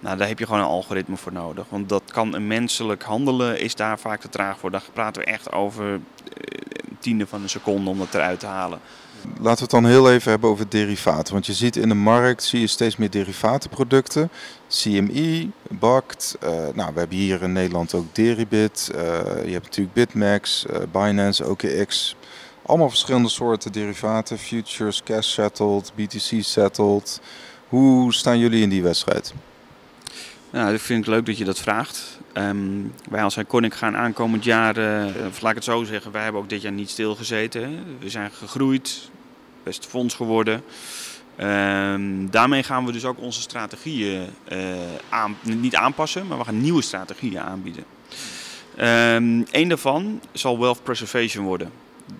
Nou, daar heb je gewoon een algoritme voor nodig. Want dat kan een menselijk handelen, is daar vaak te traag voor. Dan praten we echt over tiende van een seconde om dat eruit te halen. Laten we het dan heel even hebben over derivaten. Want je ziet in de markt zie je steeds meer derivatenproducten. CME, BACT. Uh, nou, we hebben hier in Nederland ook Deribit. Uh, je hebt natuurlijk Bitmax, Binance, OKX. Allemaal verschillende soorten derivaten. Futures, cash settled, BTC settled. Hoe staan jullie in die wedstrijd? Nou, ik vind het leuk dat je dat vraagt. Um, wij als Iconic gaan aankomend jaar, uh, laat ik het zo zeggen, wij hebben ook dit jaar niet stilgezeten. We zijn gegroeid, best fonds geworden. Um, daarmee gaan we dus ook onze strategieën uh, aan, niet aanpassen, maar we gaan nieuwe strategieën aanbieden. Um, een daarvan zal wealth preservation worden.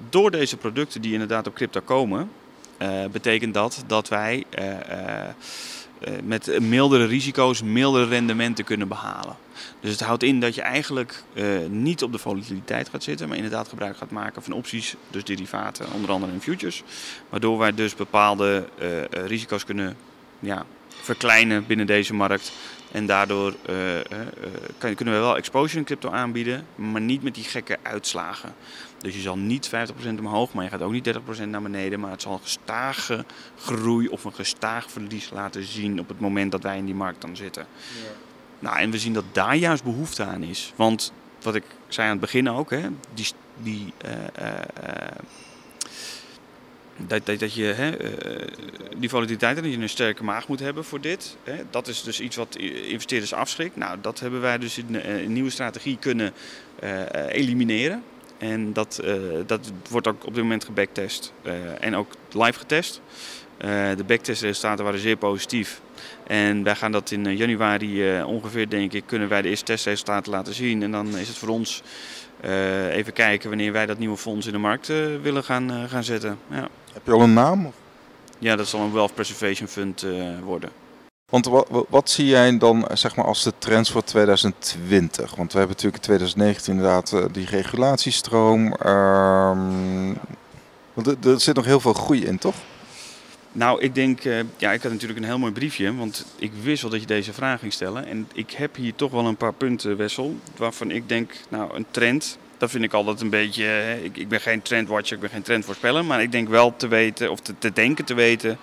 Door deze producten die inderdaad op crypto komen, uh, betekent dat dat wij met mildere risico's mildere rendementen kunnen behalen. Dus het houdt in dat je eigenlijk uh, niet op de volatiliteit gaat zitten, maar inderdaad gebruik gaat maken van opties, dus derivaten, onder andere in futures. Waardoor wij dus bepaalde risico's kunnen ja, verkleinen binnen deze markt. En daardoor kan, kunnen we wel exposure in crypto aanbieden, maar niet met die gekke uitslagen. Dus je zal niet 50% omhoog, maar je gaat ook niet 30% naar beneden. Maar het zal een gestage groei of een gestaag verlies laten zien op het moment dat wij in die markt dan zitten. Ja. Nou, en we zien dat daar juist behoefte aan is. Want wat ik zei aan het begin ook, hè, die, die, uh, uh, dat, dat, dat je hè, die volatiliteit en dat je een sterke maag moet hebben voor dit. Hè, dat is dus iets wat investeerders afschrikt. Nou, dat hebben wij dus in een nieuwe strategie kunnen elimineren. En dat, uh, dat wordt ook op dit moment gebacktest uh, en ook live getest. Uh, de backtestresultaten waren zeer positief. En wij gaan dat in januari ongeveer, denk ik, kunnen wij de eerste testresultaten laten zien. En dan is het voor ons even kijken wanneer wij dat nieuwe fonds in de markt willen gaan, gaan zetten. Ja. Heb je al een naam? Ja, dat zal een Wealth Preservation Fund worden. Want wat, wat, zie jij dan zeg maar, als de trends voor 2020? Want we hebben natuurlijk in 2019 inderdaad uh, die regulatiestroom. Um, want er, zit nog heel veel groei in, toch? Nou, ik denk, uh, ja, ik had natuurlijk een heel mooi briefje, want ik wist wel dat je deze vraag ging stellen. En ik heb hier toch wel een paar punten, Wessel, waarvan ik denk, nou, een trend, dat vind ik altijd een beetje. Hè, ik, ik ben geen trendwatcher, ik ben geen trendvoorspeller, maar ik denk wel te weten, of te, te denken te weten,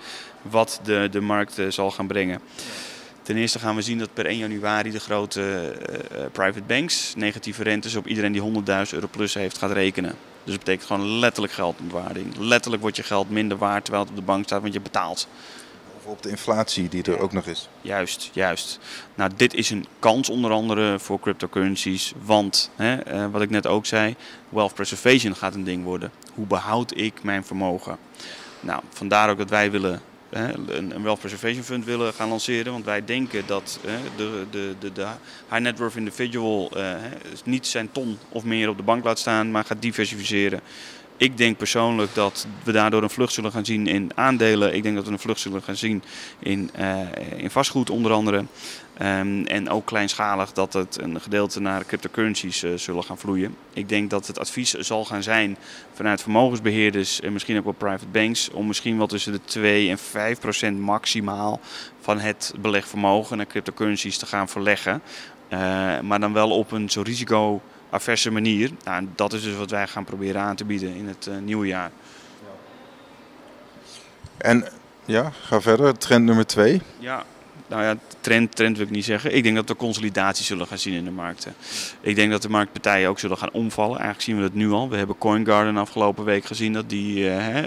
wat de, de markt uh, zal gaan brengen. Ten eerste gaan we zien dat per 1 januari de grote uh, private banks negatieve rentes op iedereen die 100.000 euro plus heeft gaat rekenen. Dus dat betekent gewoon letterlijk geldontwaarding. Letterlijk wordt je geld minder waard terwijl het op de bank staat, want je betaalt. Op de inflatie die er ook nog is. Juist, juist. Nou, dit is een kans onder andere voor cryptocurrencies. Want, hè, uh, wat ik net ook zei, wealth preservation gaat een ding worden. Hoe behoud ik mijn vermogen? Nou, vandaar ook dat wij willen een, wealth preservation fund willen gaan lanceren. Want wij denken dat de, de, de, de high net worth individual uh, niet zijn ton of meer op de bank laat staan, maar gaat diversificeren. Ik denk persoonlijk dat we daardoor een vlucht zullen gaan zien in aandelen. Ik denk dat we een vlucht zullen gaan zien in, uh, in vastgoed onder andere. Um, en ook kleinschalig dat het een gedeelte naar cryptocurrencies uh, zullen gaan vloeien. Ik denk dat het advies zal gaan zijn vanuit vermogensbeheerders en misschien ook wel private banks. Om misschien wel tussen de 2 en 5 procent maximaal van het belegvermogen naar cryptocurrencies te gaan verleggen. Uh, maar dan wel op een zo risico averse manier. Nou, dat is dus wat wij gaan proberen aan te bieden in het uh, nieuwe jaar. En ja, ga verder. Trend nummer twee. Ja, nou ja, trend, trend wil ik niet zeggen. Ik denk dat we consolidatie zullen gaan zien in de markten. Ik denk dat de marktpartijen ook zullen gaan omvallen. Eigenlijk zien we dat nu al. We hebben CoinGarden afgelopen week gezien dat die. Uh, uh,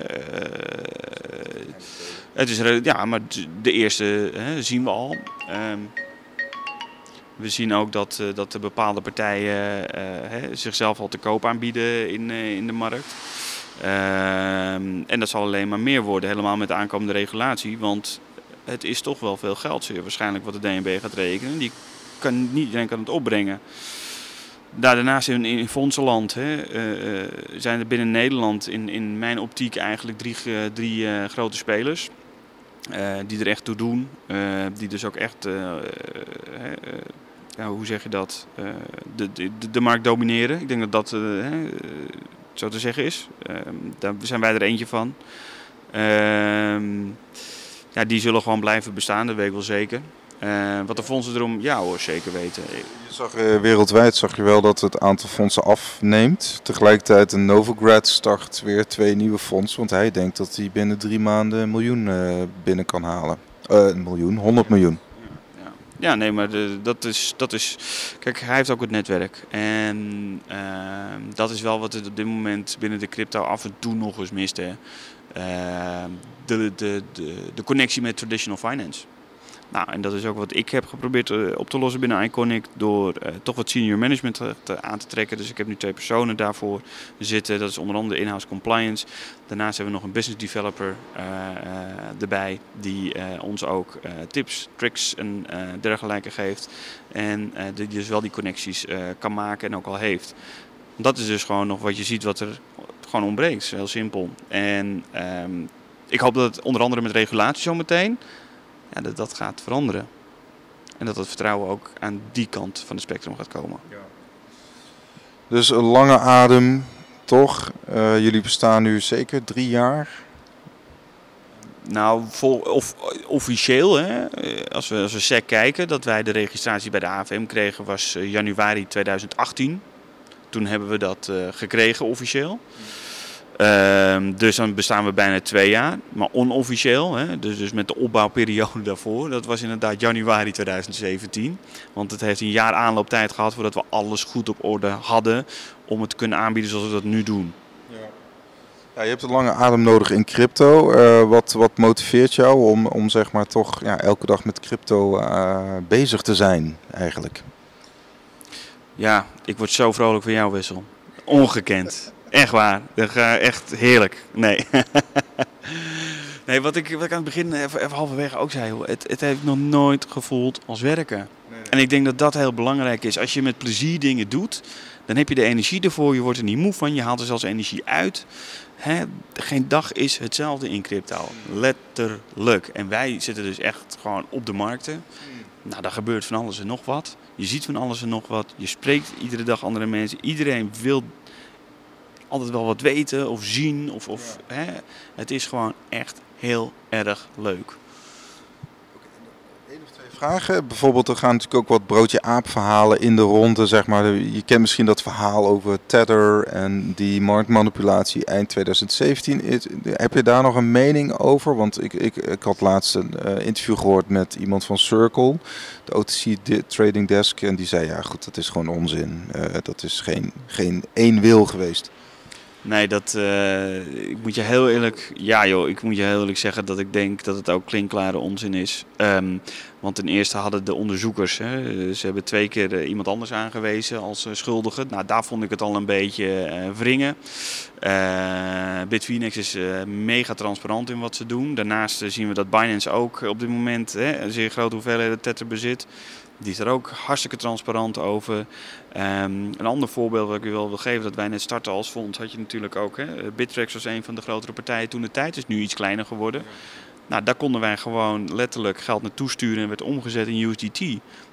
het is, ja, maar de eerste zien we al. Um, we zien ook dat, uh, dat de bepaalde partijen hè, zichzelf al te koop aanbieden in, in de markt. Ehm, en dat zal alleen maar meer worden, helemaal met de aankomende regulatie. Want het is toch wel veel geld, zeer waarschijnlijk, wat de DNB gaat rekenen. Die kan, niet iedereen kan het opbrengen. Daarnaast in, in fondsenland hè, zijn er binnen Nederland in, in mijn optiek eigenlijk drie, drie grote spelers. die er echt toe doen. die dus ook echt ja, hoe zeg je dat, uh, de, de, de markt domineren. Ik denk dat dat uh, zo te zeggen is. Uh, daar zijn wij er eentje van. Ehm, ja, die zullen gewoon blijven bestaan, dat weet ik wel zeker. wat de fondsen erom, ja hoor, zeker weten. Je zag, wereldwijd zag je wel dat het aantal fondsen afneemt. Tegelijkertijd een Novograd start weer twee nieuwe fondsen. Want hij denkt dat hij binnen drie maanden een miljoen binnen kan halen. een miljoen, 100 miljoen. Ja, nee, maar dat, is, dat is. Kijk, hij heeft ook het netwerk. En uh, dat is wel wat het op dit moment binnen de crypto af en toe nog eens mist. Uh, de, de, de, de connectie met traditional finance. Nou, en dat is ook wat ik heb geprobeerd uh, op te lossen binnen Iconic door uh, toch wat senior management te, aan te trekken. Dus ik heb nu twee personen daarvoor zitten. Dat is onder andere in-house compliance. Daarnaast hebben we nog een business developer uh, erbij die ons ook tips, tricks en dergelijke geeft. En die dus wel die connecties kan maken en ook al heeft. Dat is dus gewoon nog wat je ziet wat er gewoon ontbreekt. Heel simpel. En um, ik hoop dat het onder andere met regulatie zometeen ja, dat dat gaat veranderen. En dat het vertrouwen ook aan die kant van het spectrum gaat komen. Ja. Dus een lange adem, toch? Uh, jullie bestaan nu zeker drie jaar. Nou, vol, of, officieel, hè, als, we, als we SEC kijken, dat wij de registratie bij de AFM kregen, was januari 2018. Toen hebben we dat uh, gekregen officieel. Um, dus dan bestaan we bijna twee jaar, maar onofficieel. Hè? Dus, dus met de opbouwperiode daarvoor. Dat was inderdaad januari 2017. Want het heeft een jaar aanlooptijd gehad voordat we alles goed op orde hadden om het te kunnen aanbieden zoals we dat nu doen. Ja. Ja, je hebt een lange adem nodig in crypto. Uh, wat, wat motiveert jou om, om zeg maar toch ja, elke dag met crypto uh, bezig te zijn eigenlijk? Ja, ik word zo vrolijk van jou, Wissel. Ongekend. Echt waar. Echt heerlijk. Nee. nee, wat ik, wat ik aan het begin even, even halverwege ook zei. Het, het heeft nog nooit gevoeld als werken. Nee. En ik denk dat dat heel belangrijk is. Als je met plezier dingen doet, dan heb je de energie ervoor. Je wordt er niet moe van. Je haalt er zelfs energie uit. Hè? Geen dag is hetzelfde in crypto. Letterlijk. En wij zitten dus echt gewoon op de markten. Hmm. Nou, daar gebeurt van alles en nog wat. Je ziet van alles en nog wat. Je spreekt iedere dag andere mensen. Iedereen wil altijd wel wat weten of zien. Of, of, hè? Het is gewoon echt heel erg leuk. Eén of twee vragen. Bijvoorbeeld, er gaan natuurlijk ook wat broodje aap verhalen in de ronde. Zeg maar. Je kent misschien dat verhaal over Tether en die marktmanipulatie eind 2017. Heb je daar nog een mening over? Want ik, ik, ik had laatst een uh, interview gehoord met iemand van Circle, de OTC Trading Desk. En die zei, ja goed, dat is gewoon onzin. Uh, dat is geen, geen één wil geweest. Nee, dat, uh, ik moet je heel eerlijk, ja joh, ik moet je heel eerlijk zeggen dat ik denk dat het ook klinkklare onzin is. Um, want ten eerste hadden de onderzoekers, hè, ze hebben twee keer uh, iemand anders aangewezen als uh, schuldige. Nou, daar vond ik het al een beetje wringen. Bitfinex is mega transparant in wat ze doen. Daarnaast zien we dat Binance ook op dit moment hè, een zeer grote hoeveelheden tether bezit. Die is er ook hartstikke transparant over. Um, een ander voorbeeld wat ik u wel wil geven, dat wij net starten als fonds, had je natuurlijk ook. Hè? Bittrex was een van de grotere partijen toen de tijd, is nu iets kleiner geworden. Nou, daar konden wij gewoon letterlijk geld naartoe sturen en werd omgezet in USDT.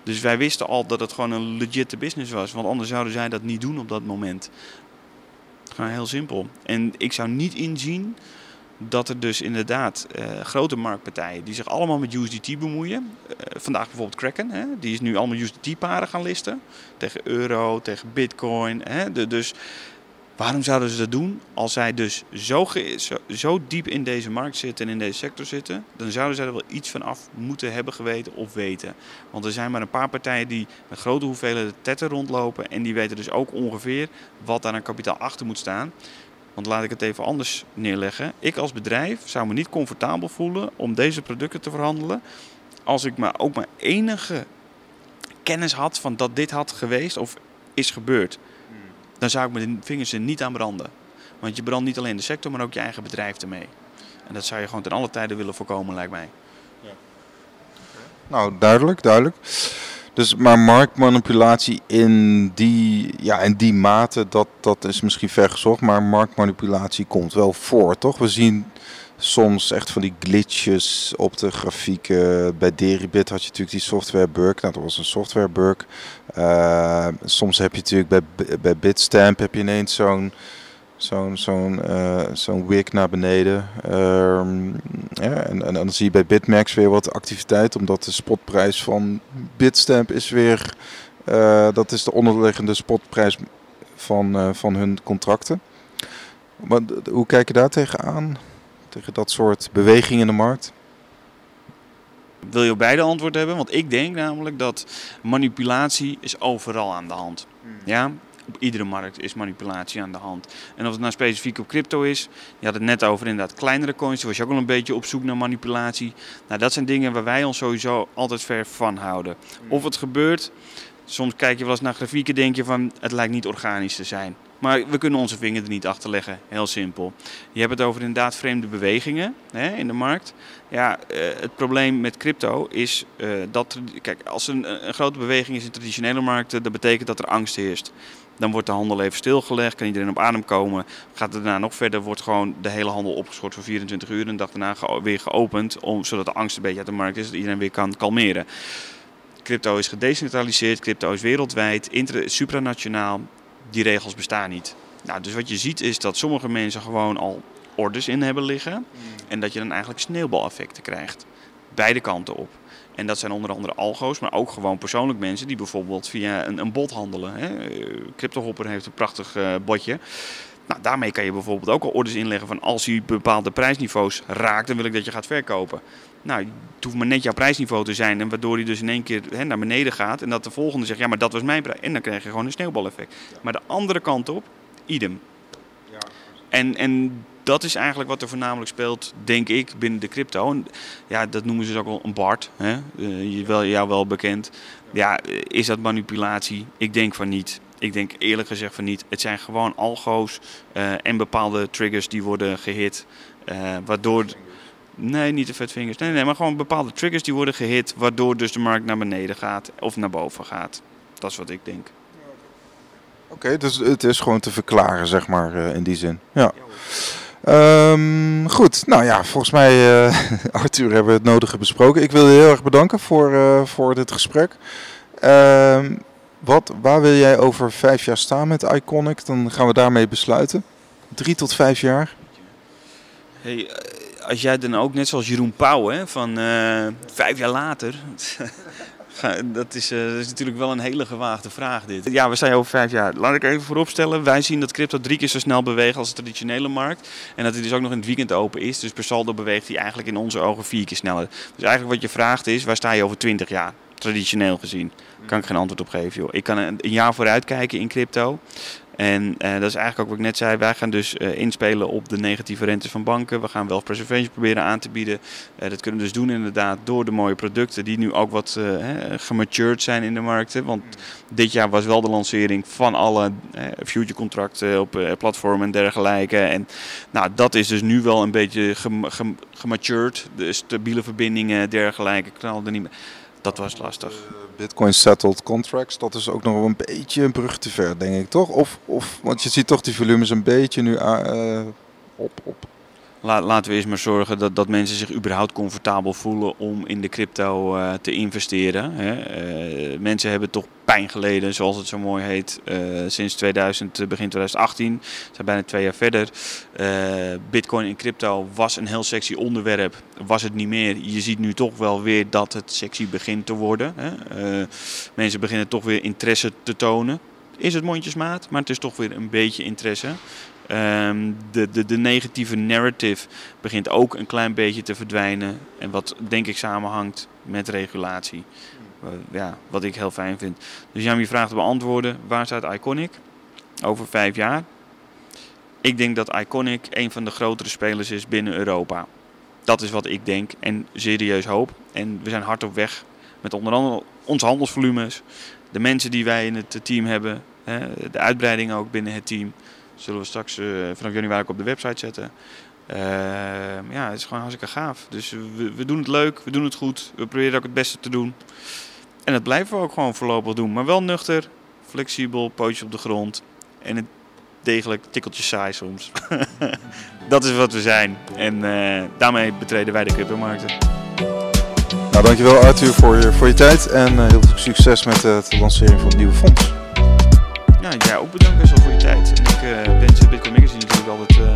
Dus wij wisten al dat het gewoon een legitte business was, want anders zouden zij dat niet doen op dat moment. Gewoon heel simpel. En ik zou niet inzien dat er dus inderdaad uh, grote marktpartijen die zich allemaal met USDT bemoeien. Uh, vandaag bijvoorbeeld Kraken, hè, die is nu allemaal USDT-paren gaan listen. Tegen euro, tegen bitcoin. Hè, de, dus waarom zouden ze dat doen? Als zij dus zo, zo, zo, diep in deze markt zitten en in deze sector zitten, dan zouden zij er wel iets van af moeten hebben geweten of weten. Want er zijn maar een paar partijen die met grote hoeveelheden tetten rondlopen en die weten dus ook ongeveer wat daar aan kapitaal achter moet staan. Want laat ik het even anders neerleggen. Ik als bedrijf zou me niet comfortabel voelen om deze producten te verhandelen. Als ik maar ook maar enige kennis had van dat dit had geweest of is gebeurd. Hmm. Dan zou ik de vingers er niet aan branden. Want je brandt niet alleen de sector, maar ook je eigen bedrijf ermee. En dat zou je gewoon ten alle tijden willen voorkomen, lijkt mij. Ja. Nou, duidelijk, duidelijk. Dus, maar marktmanipulatie in die, ja, in die mate, dat, dat is misschien vergezocht. Maar marktmanipulatie komt wel voor, toch? We zien soms echt van die glitches op de grafieken. Bij Deribit had je natuurlijk die software bug. Nou, dat was een software bug. Uh, soms heb je natuurlijk bij, bij Bitstamp heb je ineens zo'n zo'n zo'n uh, zo'n wick naar beneden. Uh, ja, en, en, dan zie je bij Bitmax weer wat activiteit, omdat de spotprijs van Bitstamp is weer, uh, dat is de onderliggende spotprijs van, uh, van hun contracten. Maar hoe kijk je daar tegenaan? Tegen dat soort bewegingen in de markt? Wil je op beide antwoord hebben? Want ik denk namelijk dat manipulatie is overal aan de hand. Hmm. Ja, op iedere markt is manipulatie aan de hand. En of het nou specifiek op crypto is, je had het net over inderdaad kleinere coins, was je ook al een beetje op zoek naar manipulatie. Nou, dat zijn dingen waar wij ons sowieso altijd ver van houden. Of het gebeurt, soms kijk je wel eens naar grafieken, denk je van het lijkt niet organisch te zijn. Maar we kunnen onze vinger er niet achter leggen, heel simpel. Je hebt het over inderdaad vreemde bewegingen hè, in de markt. Ja, uh, het probleem met crypto is uh, dat, kijk, als er een, een, grote beweging is in traditionele markten, dat betekent dat er angst heerst. Dan wordt de handel even stilgelegd, kan iedereen op adem komen. Gaat het daarna nog verder, wordt gewoon de hele handel opgeschort voor 24 uur. En de dag daarna weer geopend, om, zodat de angst een beetje uit de markt is, dat iedereen weer kan kalmeren. Crypto is gedecentraliseerd, crypto is wereldwijd, supranationaal. Die regels bestaan niet. Nou, dus wat je ziet is dat sommige mensen gewoon al orders in hebben liggen. Hmm. En dat je dan eigenlijk sneeuwbaleffecten krijgt. Beide kanten op. En dat zijn onder andere algo's, maar ook gewoon persoonlijk mensen die bijvoorbeeld via een, een bot handelen. Hè. CryptoHopper heeft een prachtig uh, botje. Nou, daarmee kan je bijvoorbeeld ook al orders inleggen van als hij bepaalde prijsniveaus raakt, dan wil ik dat je gaat verkopen. Nou, het hoeft maar net jouw prijsniveau te zijn en waardoor hij dus in één keer hè, naar beneden gaat en dat de volgende zegt, ja maar dat was mijn prijs. En dan krijg je gewoon een sneeuwbaleffect. Maar de andere kant op, idem. Ja. En, en dat is eigenlijk wat er voornamelijk speelt, denk ik, binnen de crypto. En ja, dat noemen ze dus ook wel een BART. Hè? Uh, wel, jou wel bekend. Ja, is dat manipulatie? Ik denk van niet. Ik denk eerlijk gezegd van niet. Het zijn gewoon algo's uh, en bepaalde triggers die worden gehit. Waardoor. Nee, niet de vetvingers. Nee, nee, maar gewoon bepaalde triggers die worden gehit. Waardoor dus de markt naar beneden gaat of naar boven gaat. Dat is wat ik denk. Oké, dus het is gewoon te verklaren, zeg maar, in die zin. Ja. Um, goed, nou ja, volgens mij, uh, Arthur, hebben we het nodige besproken. Ik wil je heel erg bedanken voor, uh, voor dit gesprek. Um, wat, waar wil jij over vijf jaar staan met Iconic? Dan gaan we daarmee besluiten. Drie tot vijf jaar. Hey, eh, als jij dan ook, net zoals Jeroen Pauw, hè, van vijf jaar later... Dat is, dat is natuurlijk wel een hele gewaagde vraag dit. Ja, we zijn over vijf jaar. Laat ik even vooropstellen. Wij zien dat crypto drie keer zo snel beweegt als de traditionele markt. En dat hij dus ook nog in het weekend open is. Dus per saldo beweegt hij eigenlijk in onze ogen vier keer sneller. Dus eigenlijk wat je vraagt is, waar sta je over twintig jaar? Traditioneel gezien. Kan ik geen antwoord op geven, joh. Ik kan een jaar vooruit kijken in crypto. En dat is eigenlijk ook wat ik net zei. Wij gaan dus inspelen op de negatieve rentes van banken. We gaan wealth preservation proberen aan te bieden. dat kunnen we dus doen inderdaad door de mooie producten die nu ook wat gematured zijn in de markten. Want dit jaar was wel de lancering van alle future contracten op platformen en dergelijke. En nou, dat is dus nu wel een beetje gematured. De stabiele verbindingen, dergelijke, knalden niet meer. Dat was lastig. Bitcoin settled contracts, dat is ook nog een beetje een brug te ver, denk ik, toch? Of, of want je ziet toch die volumes een beetje nu uh, op, op laten we eerst maar zorgen dat, dat mensen zich überhaupt comfortabel voelen om in de crypto uh, te investeren. Hè. Uh, mensen hebben toch pijn geleden, zoals het zo mooi heet, uh, sinds 2000, begin 2018. We zijn bijna twee jaar verder. Bitcoin en crypto was een heel sexy onderwerp, was het niet meer. Je ziet nu toch wel weer dat het sexy begint te worden. Hè. mensen beginnen toch weer interesse te tonen. Is het mondjesmaat, maar het is toch weer een beetje interesse. Ehm, de, de, de negatieve narrative begint ook een klein beetje te verdwijnen. En wat denk ik samenhangt met regulatie. Ja, wat ik heel fijn vind. Dus ja, om je vraag te beantwoorden, waar staat Iconic over vijf jaar? Ik denk dat Iconic een van de grotere spelers is binnen Europa. Dat is wat ik denk en serieus hoop. En we zijn hard op weg met onder andere onze handelsvolumes, de mensen die wij in het team hebben, de uitbreiding ook binnen het team zullen we straks uh, vanaf januari ook op de website zetten. Uh, ja, het is gewoon hartstikke gaaf. Dus we, we, doen het leuk, we doen het goed. We proberen ook het beste te doen. En dat blijven we ook gewoon voorlopig doen. Maar wel nuchter, flexibel, pootje op de grond. En een degelijk tikkeltje saai soms. dat is wat we zijn. En uh, daarmee betreden wij de cryptomarkten. Nou, dankjewel Arthur voor je, voor je tijd. En heel veel succes met de lancering van het nieuwe fonds ja, jij ook bedankt best wel voor je tijd. Ik wens Bitcoin Magazine natuurlijk altijd uh,